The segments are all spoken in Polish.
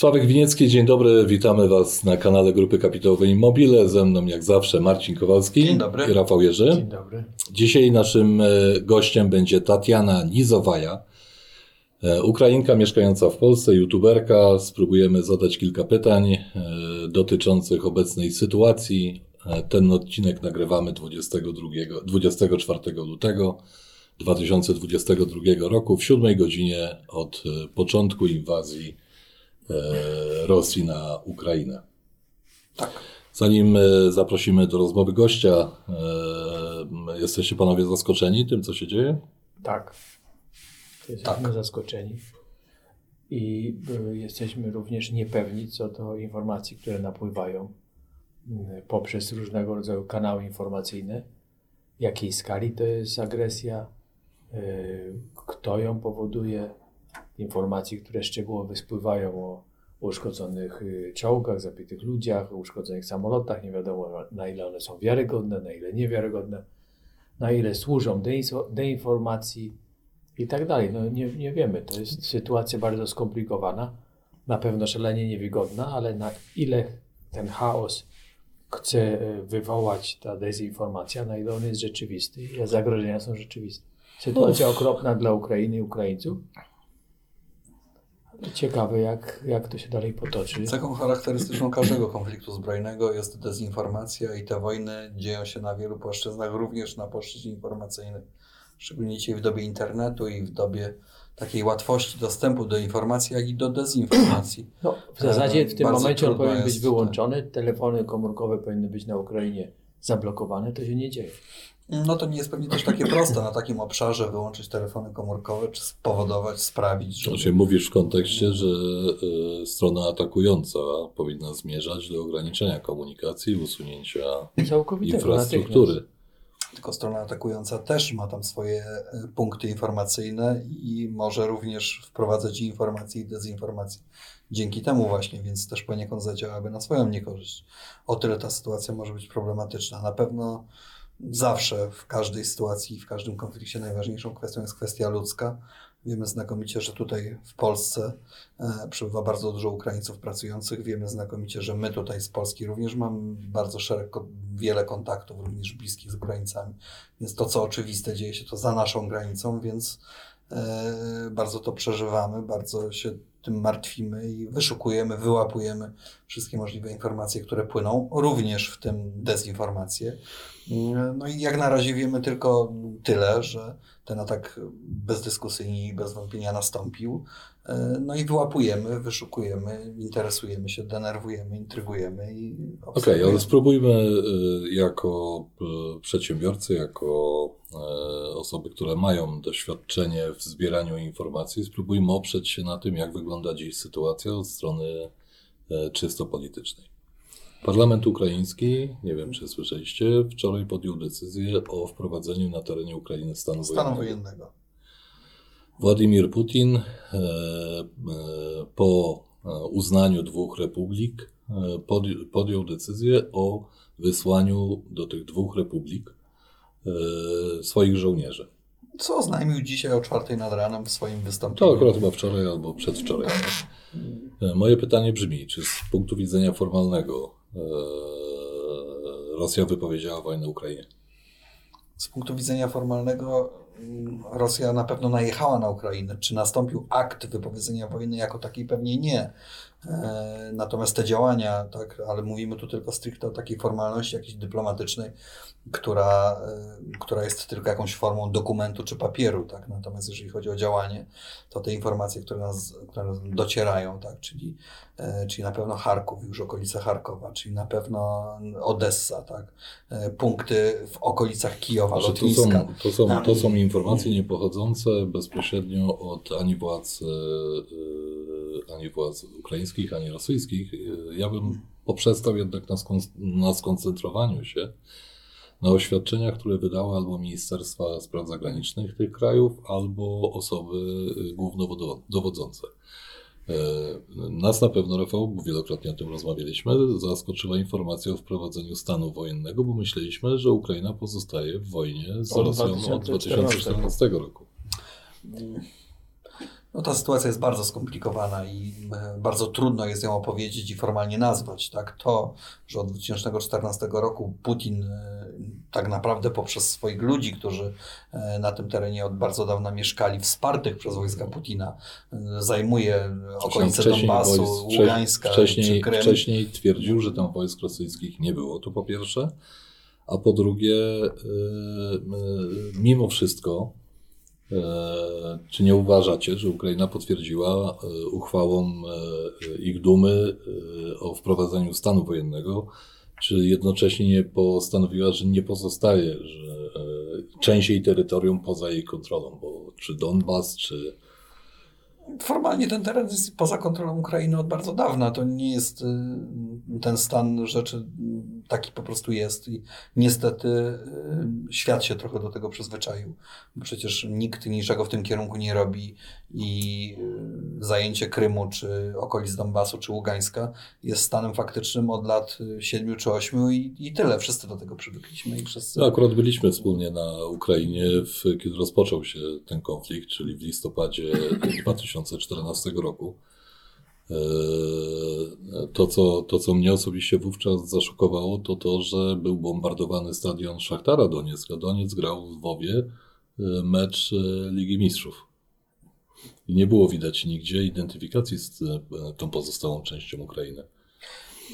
Sławek Winiecki, dzień dobry, witamy Was na kanale Grupy Kapitałowej Immobile. Ze mną jak zawsze Marcin Kowalski Dzień dobry. i Rafał Jerzy. Dzień dobry. Dzisiaj naszym e, gościem będzie Tatiana Nizowaja, e, Ukrainka mieszkająca w Polsce, youtuberka. Spróbujemy zadać kilka pytań e, dotyczących obecnej sytuacji. Ten odcinek nagrywamy 22, 24 lutego 2022 roku w 7 godzinie od początku inwazji Rosji na Ukrainę. Tak. Zanim e, zaprosimy do rozmowy gościa, e, jesteście panowie zaskoczeni tym, co się dzieje? Tak. Jesteśmy zaskoczeni. I jesteśmy również niepewni co do informacji, które napływają poprzez różnego rodzaju kanały informacyjne. Jakiej skali to jest agresja, kto ją powoduje, informacji, które szczegółowo spływają o uszkodzonych y, czołgach, zabitych ludziach, o uszkodzonych samolotach. Nie wiadomo na ile one są wiarygodne, na ile niewiarygodne, na ile służą deinfo- deinformacji i tak dalej. No nie, nie wiemy. To jest sytuacja bardzo skomplikowana, na pewno szalenie niewygodna, ale na ile ten chaos chce e, wywołać ta dezinformacja, na ile on jest rzeczywisty i zagrożenia są rzeczywiste. Sytuacja okropna dla Ukrainy i Ukraińców. Ciekawe, jak, jak to się dalej potoczy. Cechą charakterystyczną każdego konfliktu zbrojnego jest dezinformacja i te wojny dzieją się na wielu płaszczyznach, również na płaszczyźnie informacyjnej. Szczególnie dzisiaj w dobie internetu i w dobie takiej łatwości dostępu do informacji, jak i do dezinformacji. No, w zasadzie w tym Bardzo momencie on powinien być wyłączony, telefony komórkowe powinny być na Ukrainie zablokowane, to się nie dzieje. No to nie jest pewnie też takie proste na takim obszarze wyłączyć telefony komórkowe, czy spowodować, sprawić, że... Znaczy mówisz w kontekście, że e, strona atakująca powinna zmierzać do ograniczenia komunikacji i usunięcia infrastruktury. Tylko strona atakująca też ma tam swoje e, punkty informacyjne i może również wprowadzać informacje i dezinformacje. Dzięki temu właśnie, więc też poniekąd zadziałaby na swoją niekorzyść. O tyle ta sytuacja może być problematyczna. Na pewno zawsze w każdej sytuacji, w każdym konflikcie najważniejszą kwestią jest kwestia ludzka. Wiemy znakomicie, że tutaj w Polsce e, przybywa bardzo dużo Ukraińców pracujących. Wiemy znakomicie, że my tutaj z Polski również mamy bardzo szereg, wiele kontaktów, również bliskich z Ukraińcami. Więc to, co oczywiste, dzieje się to za naszą granicą, więc e, bardzo to przeżywamy, bardzo się tym martwimy i wyszukujemy, wyłapujemy wszystkie możliwe informacje, które płyną, również w tym dezinformacje. No i jak na razie wiemy tylko tyle, że ten atak bezdyskusyjnie i bez wątpienia nastąpił. No i wyłapujemy, wyszukujemy, interesujemy się, denerwujemy, intrygujemy i Okej, obserwujemy. ale spróbujmy e, jako e, przedsiębiorcy, jako e, osoby, które mają doświadczenie w zbieraniu informacji, spróbujmy oprzeć się na tym, jak wygląda dziś sytuacja od strony e, czysto politycznej. Parlament ukraiński, nie wiem czy słyszeliście, wczoraj podjął decyzję o wprowadzeniu na terenie Ukrainy stanu, stanu wojennego. wojennego. Władimir Putin e, e, po uznaniu dwóch republik podj- podjął decyzję o wysłaniu do tych dwóch republik swoich żołnierzy. Co oznajmił dzisiaj o czwartej nad ranem w swoim To wystąpieniu. akurat chyba wczoraj albo przedwczoraj. E, Moje pytanie brzmi, czy z punktu widzenia formalnego e, Rosja wypowiedziała wojnę Ukrainie? Z punktu widzenia formalnego mm, Rosja na pewno najechała na Ukrainę. Czy nastąpił akt wypowiedzenia wojny jako takiej? Pewnie nie. E, Natomiast te działania, tak, ale mówimy tu tylko stricte o takiej formalności jakiejś dyplomatycznej, która, e, która jest tylko jakąś formą dokumentu czy papieru, tak. Natomiast jeżeli chodzi o działanie, to te informacje, które nas które docierają, tak, czyli, e, czyli na pewno Charków, już okolice Charkowa, czyli na pewno Odessa, tak, punkty w okolicach Kijowa, Znaczy, to, są, lotniska. to, są, to są informacje nie pochodzące bezpośrednio od ani władz, ani władz ukraińskich, ani rosyjskich. E, Ja bym poprzestał jednak na, skon, na skoncentrowaniu się na oświadczeniach, które wydały albo Ministerstwa Spraw Zagranicznych tych krajów, albo osoby e, głównodowodzące. E, Nas na pewno, Rafał, bo wielokrotnie o tym rozmawialiśmy, zaskoczyła informacja o wprowadzeniu stanu wojennego, bo myśleliśmy, że Ukraina pozostaje w wojnie z Rosją od 2014 2014 roku. No ta sytuacja jest bardzo skomplikowana i e, bardzo trudno jest ją opowiedzieć i formalnie nazwać. Tak? To, że od 2014 roku Putin e, tak naprawdę poprzez swoich ludzi, którzy e, na tym terenie od bardzo dawna mieszkali, wspartych przez wojska Putina, zajmuje okolice Donbasu, wojsk, Ługańska wcześniej, czy Krym. Wcześniej twierdził, że tam wojsk rosyjskich nie było, to po pierwsze. A po drugie, mimo wszystko, czy nie uważacie, że Ukraina potwierdziła e, uchwałą e, ich dumy o wprowadzeniu stanu wojennego, czy jednocześnie nie postanowiła, że nie pozostaje, że część jej terytorium poza jej kontrolą, bo czy Donbas, czy Formalnie ten teren jest poza kontrolą Ukrainy od bardzo dawna. To nie jest ten stan rzeczy taki po prostu jest i niestety y, świat się trochę do tego przyzwyczaił. Bo przecież nikt niczego w tym kierunku nie robi i y, zajęcie Krymu, czy okolic Donbasu, czy Ługańska jest stanem faktycznym od lat 7 czy 8 i, i tyle. Wszyscy do tego przywykliśmy i wszyscy... No, akurat byliśmy wspólnie na Ukrainie, w, kiedy rozpoczął się ten konflikt, czyli w listopadzie 2014 roku. E, to co, to, co mnie osobiście wówczas zaszokowało, to to, że był bombardowany stadion Szachtara Doniecka. Doniec grał w Wowie e, mecz e, Ligi Mistrzów. I nie było widać nigdzie identyfikacji z tą pozostałą częścią Ukrainy.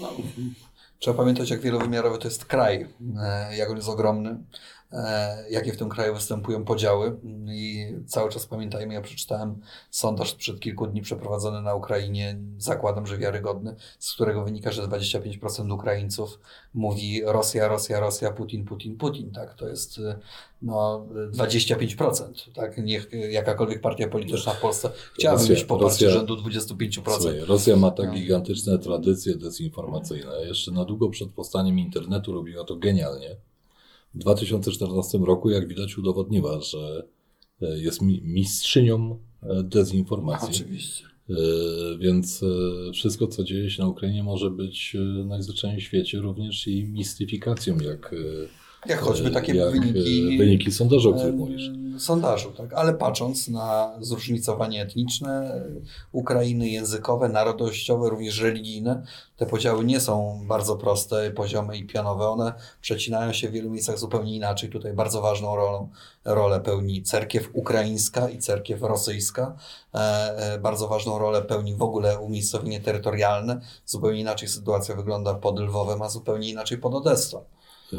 No, trzeba pamiętać, jak wielowymiarowy to jest kraj, jak on jest ogromny. E, jakie w tym kraju występują podziały. I cały czas pamiętajmy, ja przeczytałem sondaż sprzed kilku dni przeprowadzony na Ukrainie, zakładam, że wiarygodny, z którego wynika, że 25% Ukraińców mówi Rosja, Rosja, Rosja, Putin, Putin, Putin. Tak? To jest no, 25%. Tak? Niech jakakolwiek partia polityczna w Polsce chciałaby Rosja, mieć poparcie Rosja, rzędu 25%. Słuchaj, Rosja ma tak no. gigantyczne tradycje dezinformacyjne. Jeszcze na długo przed powstaniem internetu robiła to genialnie w 2014 roku, jak widać, udowodniła, że e, jest mistrzynią e, dezinformacji. Oczywiście. E, więc wszystko, co dzieje się na Ukrainie, może być najzwyczajniej w świecie również i mistyfikacją, jak jak choćby takie jak wyniki, wyniki sondażu, o których mówisz. Sondażu, tak. Ale patrząc na zróżnicowanie etniczne Ukrainy, językowe, narodowościowe, również religijne, te podziały nie są bardzo proste, poziome i pionowe. One przecinają się w wielu miejscach zupełnie inaczej. Tutaj bardzo ważną rolą, rolę pełni cerkiew ukraińska i cerkiew rosyjska. E, e, bardzo ważną rolę pełni w ogóle umiejscowienie terytorialne. Zupełnie inaczej sytuacja wygląda pod Lwowem, a zupełnie inaczej pod Odessą. E,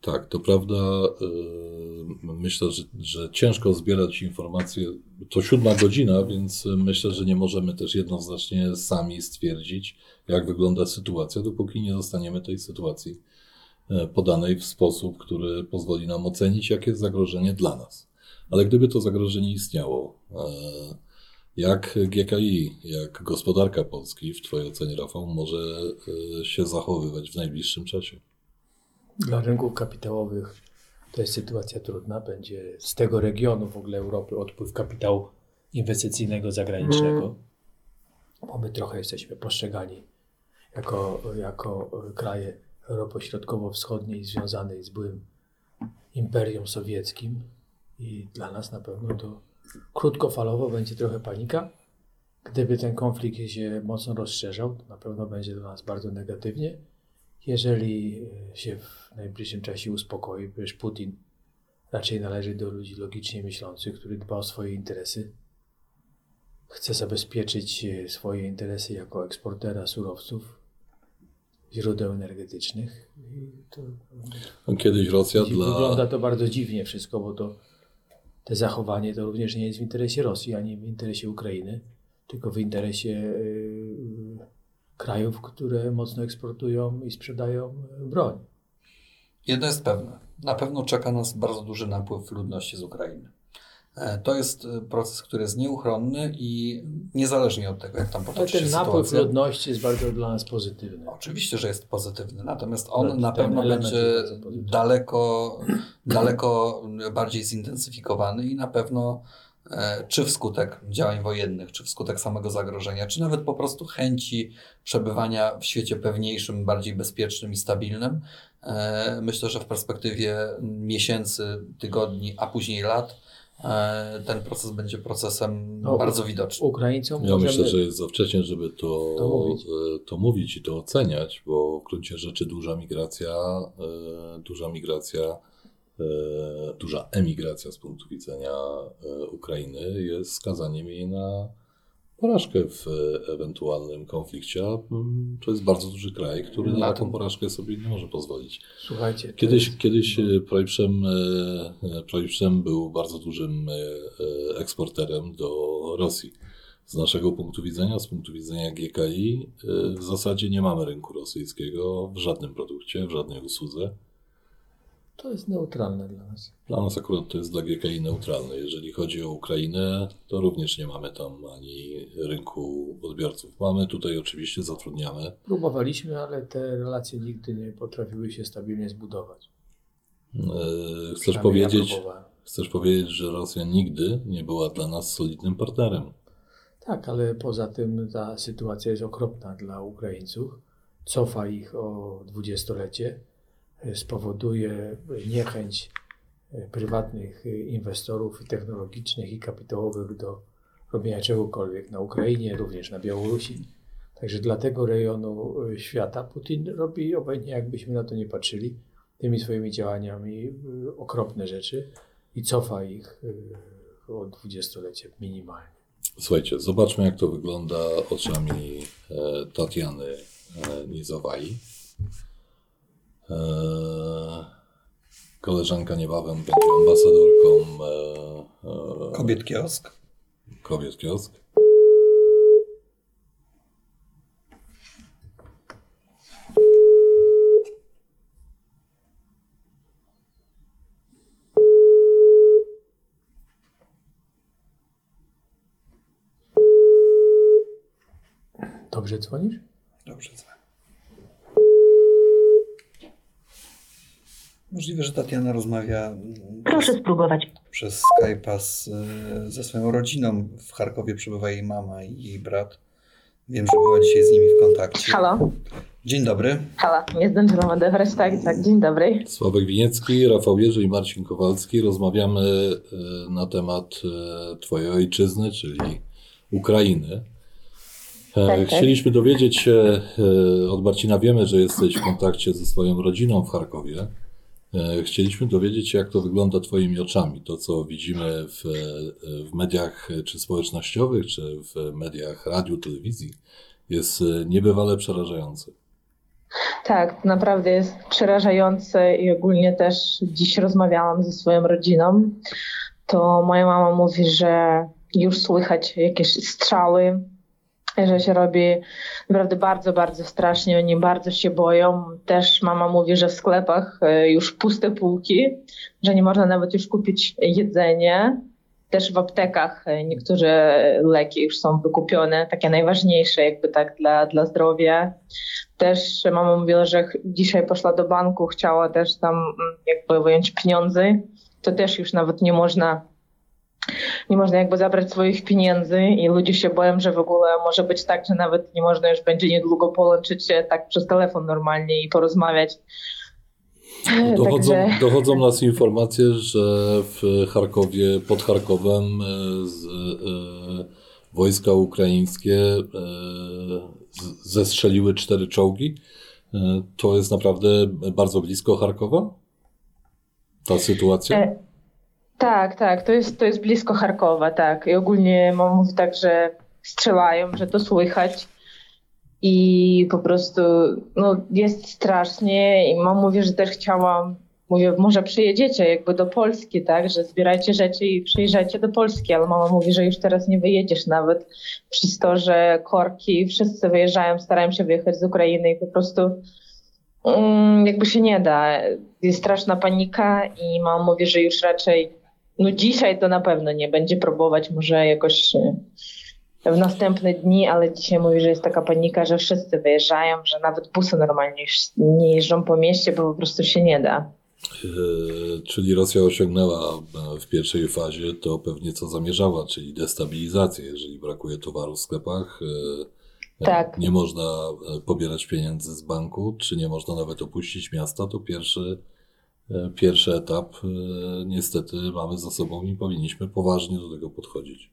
tak, to prawda. E, myślę, że, że ciężko zbierać informacje. To siódma godzina, więc myślę, że nie możemy też jednoznacznie sami stwierdzić, jak wygląda sytuacja, dopóki nie zostaniemy tej sytuacji e, podanej w sposób, który pozwoli nam ocenić, jakie jest zagrożenie dla nas. Ale gdyby to zagrożenie istniało, jak GKI, jak gospodarka Polski, w Twojej ocenie, Rafał, może się zachowywać w najbliższym czasie? Dla rynków kapitałowych to jest sytuacja trudna. Będzie z tego regionu w ogóle Europy odpływ kapitału inwestycyjnego zagranicznego, bo my trochę jesteśmy postrzegani jako, jako kraje Europy Środkowo-Wschodniej związanej z byłym imperium sowieckim i dla nas na pewno to krótkofalowo będzie trochę panika. Gdyby ten konflikt się mocno rozszerzał, to na pewno będzie dla nas bardzo negatywnie. Jeżeli e, się w najbliższym czasie uspokoi, przecież Putin raczej należy do ludzi logicznie myślących, który dba o swoje interesy, chce zabezpieczyć e, swoje interesy jako eksportera surowców, źródeł energetycznych. To, no, Kiedyś Rosja dla... Wygląda to bardzo dziwnie wszystko, bo to te zachowanie to również nie jest w interesie Rosji, ani w interesie Ukrainy, tylko w interesie yy, krajów, które mocno eksportują i sprzedają broń. Jedno jest pewne. Na pewno czeka nas bardzo duży napływ ludności z Ukrainy. E, to jest e, proces, który jest nieuchronny i niezależnie od tego, jak tam potoczy się sytuacja. ten napływ ludności jest bardzo dla nas pozytywny. Oczywiście, że jest pozytywny, natomiast on no, na pewno będzie daleko, daleko bardziej zintensyfikowany i na pewno E, czy wskutek działań wojennych, czy wskutek samego zagrożenia, czy nawet po prostu chęci przebywania w świecie pewniejszym, bardziej bezpiecznym i stabilnym. E, myślę, że w perspektywie miesięcy, tygodni, a później lat e, ten proces będzie procesem no, bardzo widocznym. Ukraińcom ja myślę, że jest za wcześnie, żeby to, to mówić. E, to, mówić. i to oceniać, bo w gruncie rzeczy duża migracja, duża migracja, duża emigracja z punktu widzenia Ukrainy jest skazaniem jej na porażkę w ewentualnym konflikcie. Mm, to jest bardzo duży kraj, który na taką porażkę sobie nie może pozwolić. Słuchajcie. Kiedyś, jest... kiedyś e, Projprzem, e, e, Projprzem był bardzo dużym eksporterem do Rosji. Z naszego punktu widzenia, z punktu widzenia GKI, w zasadzie nie mamy rynku rosyjskiego w żadnym produkcie, w żadnej usłudze. To jest neutralne dla nas. Dla nas akurat to jest dla GKI neutralne. Jeżeli chodzi o Ukrainę, to również nie mamy tam ani rynku odbiorców. Mamy tutaj oczywiście, zatrudniamy. Próbowaliśmy, ale te relacje nigdy nie potrafiły się stabilnie zbudować. Eee, chcesz powiedzieć, ja chcesz powiedzieć, że Rosja nigdy nie była dla nas solidnym partnerem. Tak, ale poza tym ta sytuacja jest okropna dla Ukraińców. Cofa ich o dwudziestolecie spowoduje niechęć e, prywatnych e, inwestorów technologicznych i kapitałowych do robienia czegokolwiek na Ukrainie, również na Białorusi. Także dla tego rejonu e, świata Putin robi, obojętnie jakbyśmy na to nie patrzyli, tymi swoimi działaniami okropne rzeczy i cofa ich o dwudziestolecie minimalnie. Słuchajcie, zobaczmy jak to wygląda oczami Tatiany Nizowaj. E, koleżanka niebawem będzie ambasadorką e, e, Kobiet Kiosk. Kobiet Kiosk. Dobrze dzwonisz? Dobrze dzwonię. Możliwe, że Tatiana rozmawia. Proszę spróbować. Przez Skype'a z, ze swoją rodziną. W Charkowie przebywa jej mama i jej brat. Wiem, że była dzisiaj z nimi w kontakcie. Halo. Dzień dobry. Halo, nie zdążyłam odebrać, tak, tak, dzień dobry. Sławek Winiecki, Rafał Jerzy i Marcin Kowalski. Rozmawiamy e, na temat e, Twojej ojczyzny, czyli Ukrainy. E, tak, tak, Chcieliśmy dowiedzieć się od Marcina, wiemy, że jesteś w kontakcie ze swoją rodziną w Charkowie. E, chcieliśmy dowiedzieć się, jak to wygląda Twoimi oczami. To, co widzimy w, e, w mediach czy społecznościowych, czy w mediach radiu, telewizji, jest e, niebywale przerażające. Tak, naprawdę jest przerażające i ogólnie też dziś rozmawiałam ze swoją rodziną. To moja mama mówi, że już słychać jakieś strzały, że się robi naprawdę bardzo, bardzo strasznie. Oni bardzo się boją. Też mama mówi, że w sklepach e, już puste półki, że nie można nawet już kupić jedzenie. Też w aptekach e, niektóre leki już są wykupione, takie najważniejsze jakby tak dla, dla zdrowia. Też mama mówiła, że dzisiaj poszła do banku, chciała też tam mm, jakby wyjąć pieniądze. To też już nawet nie można nie można jakby zabrać swoich pieniędzy i ludzie się boją, że w ogóle może być tak, że nawet nie można już będzie niedługo połączyć się tak przez telefon normalnie i porozmawiać. Dochodzą, Także... dochodzą nas informacje, że w Charkowie, pod Charkowem e, z, e, wojska ukraińskie e, zestrzeliły cztery czołgi. E, to jest naprawdę bardzo blisko Charkowa? Ta sytuacja? Tak, tak, to jest, to jest blisko Charkowa, tak. I ogólnie mam mówi tak, że strzelają, że to słychać. I po prostu no, jest strasznie. I mam mówi, że też chciałam, mówię, może przyjedziecie jakby do Polski, tak, że zbierajcie rzeczy i przyjeżdżajcie do Polski, ale mama mówi, że już teraz nie wyjedziesz nawet przez to, że korki, wszyscy wyjeżdżają, starają się wyjechać z Ukrainy i po prostu um, jakby się nie da. Jest straszna panika i mama mówi, że już raczej no dzisiaj to na pewno nie będzie próbować, może jakoś e, w następne dni, ale dzisiaj mówi, że jest taka panika, że wszyscy wyjeżdżają, że nawet busy normalnie nie jeżdżą po mieście, bo po prostu się nie da. E, czyli Rosja osiągnęła e, w pierwszej fazie to pewnie co zamierzała, czyli destabilizację. Jeżeli brakuje towaru w sklepach, tak. nie można pobierać pieniędzy z banku, czy nie można nawet opuścić miasta, to pierwszy pierwszy etap niestety mamy za sobą i powinniśmy poważnie do tego podchodzić.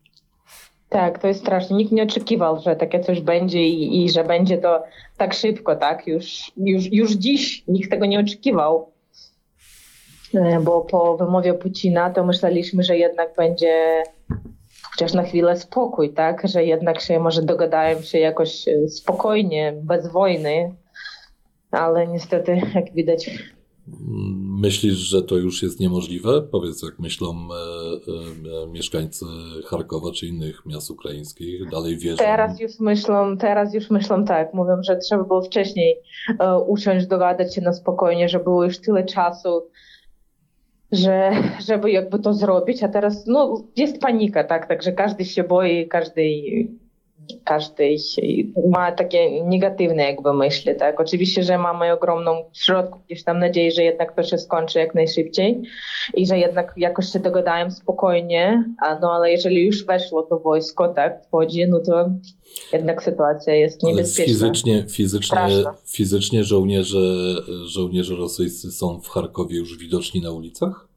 Tak, to jest straszne. Nikt nie oczekiwał, że takie coś będzie i, i że będzie to tak szybko, tak? Już, już, już dziś nikt tego nie oczekiwał. E, bo po wymowie Putina to myśleliśmy, że jednak będzie chociaż na chwilę spokój, tak? Że jednak się może dogadają się jakoś e, spokojnie, bez wojny. Ale niestety, jak widać, Myślisz, że to już jest niemożliwe? Powiedz, jak myślą e, e, mieszkańcy Charkowa czy innych miast ukraińskich, dalej wierzą? Teraz już myślą, teraz już myślą tak. Mówią, że trzeba było wcześniej e, usiąść, dogadać się na spokojnie, że było już tyle czasu, że, żeby jakby to zrobić, a teraz no, jest panika, tak, także każdy się boi, każdy każdy ma takie negatywne jakby myśli, tak. Oczywiście, że mamy ogromną w środku gdzieś tam nadzieję, że jednak to się skończy jak najszybciej i że jednak jakoś się dogadają spokojnie, a no ale jeżeli już weszło to wojsko, tak, wchodzi, no to jednak sytuacja jest niebezpieczna. Ale fizycznie, fizycznie, fizycznie żołnierze, żołnierze rosyjscy są w Charkowie już widoczni na ulicach?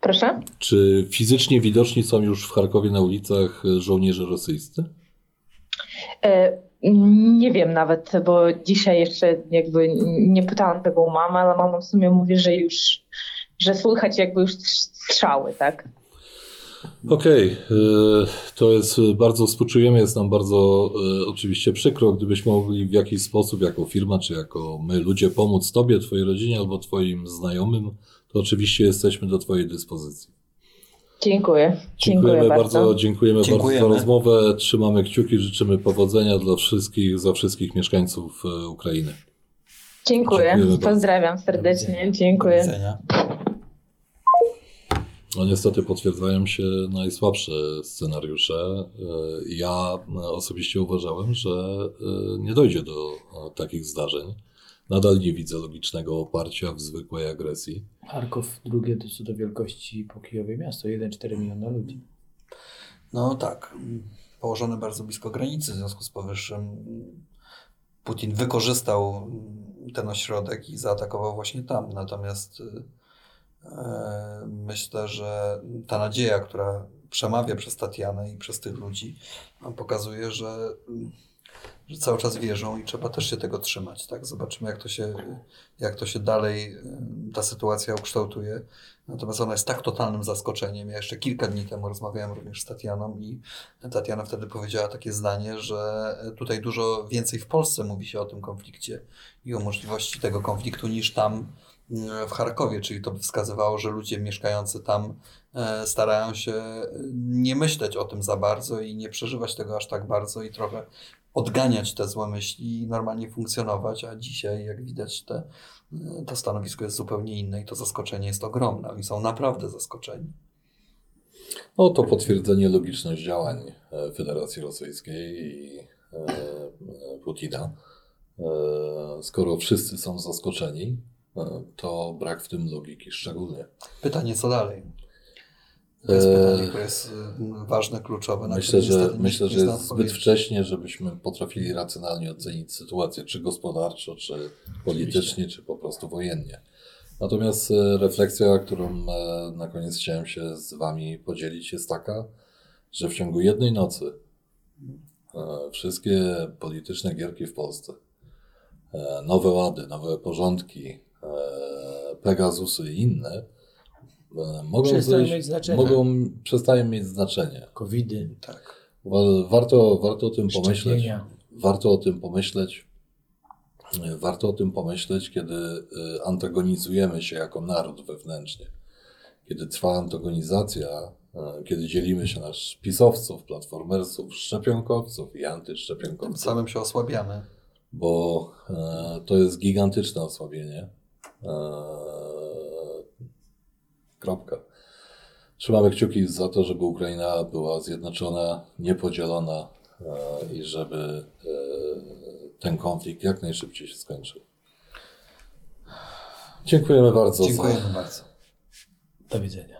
Proszę? Czy fizycznie widoczni są już w Charkowie na ulicach żołnierze rosyjscy? E, nie wiem nawet, bo dzisiaj jeszcze jakby nie pytałam tego u mamy, ale mama w sumie mówi, że już, że słychać jakby już strzały, tak? Okej, okay. E, to jest bardzo współczujemy, jest nam bardzo e, oczywiście przykro, gdybyśmy mogli w jakiś sposób, jako firma, czy jako my ludzie, pomóc Tobie, Twojej rodzinie albo Twoim znajomym, to oczywiście jesteśmy do Twojej dyspozycji. Dziękuję. Dziękujemy Dziękuję bardzo. bardzo. Dziękujemy, dziękujemy, bardzo za rozmowę. Trzymamy kciuki, życzymy powodzenia dla wszystkich, za wszystkich mieszkańców e, Ukrainy. Dziękuję. Pozdrawiam serdecznie. Dziękuję. No niestety potwierdzają się najsłabsze scenariusze. E, ja osobiście uważałem, że e, nie dojdzie do takich zdarzeń. Nadal nie widzę logicznego oparcia w zwykłej agresji. Charków drugie co do wielkości po Kijowie miasto, 1,4 miliona ludzi. No tak, położone bardzo blisko granicy, w związku z powyższym Putin wykorzystał ten ośrodek i zaatakował właśnie tam. Natomiast e, myślę, że ta nadzieja, która przemawia przez Tatianę i przez tych ludzi, pokazuje, że że cały czas wierzą i trzeba też się tego trzymać. Tak? Zobaczymy, jak to, się, jak to się dalej ta sytuacja ukształtuje. Natomiast ona jest tak totalnym zaskoczeniem. Ja jeszcze kilka dni temu rozmawiałem również z Tatianą i Tatiana wtedy powiedziała takie zdanie, że tutaj dużo więcej w Polsce mówi się o tym konflikcie i o możliwości tego konfliktu niż tam w Charkowie, czyli to by wskazywało, że ludzie mieszkający tam e, starają się nie myśleć o tym za bardzo i nie przeżywać tego aż tak bardzo i trochę odganiać te złe myśli i normalnie funkcjonować, a dzisiaj, jak widać, te, to stanowisko jest zupełnie inne i to zaskoczenie jest ogromne. Oni są naprawdę zaskoczeni. No to potwierdzenie logiczność działań e, Federacji Rosyjskiej i e, Putina. E, skoro wszyscy są zaskoczeni, to brak w tym logiki szczególnie. Pytanie, co dalej? To jest pytanie, które jest y, ważne, kluczowe. Myślę, że, myślę, że jest zbyt wcześnie, żebyśmy potrafili racjonalnie ocenić sytuację, czy gospodarczo, czy politycznie, czy po prostu wojennie. Natomiast e, refleksja, którą e, na koniec chciałem się z Wami podzielić, jest taka, że w ciągu jednej nocy e, wszystkie polityczne gierki w Polsce, nowe łady, nowe porządki, Pegazusy i inne, mogą, przestają mieć znaczenie. mogą przestają mieć znaczenie. Covidy. Tak. Warto, warto o tym pomyśleć. Warto o tym pomyśleć. Warto o tym pomyśleć, kiedy y, antagonizujemy się jako naród wewnętrznie. Kiedy trwa antagonizacja, kiedy dzielimy się na pisowców, platformersów, szczepionkowców i antyszczepionkowców. Tym samym się osłabiamy. Bo to jest gigantyczne osłabienie Kropka. Trzymamy kciuki za to, żeby Ukraina była zjednoczona, niepodzielona e, i żeby e, ten konflikt jak najszybciej się skończył. Dziękujemy bardzo. Dziękujemy za... bardzo. Do widzenia.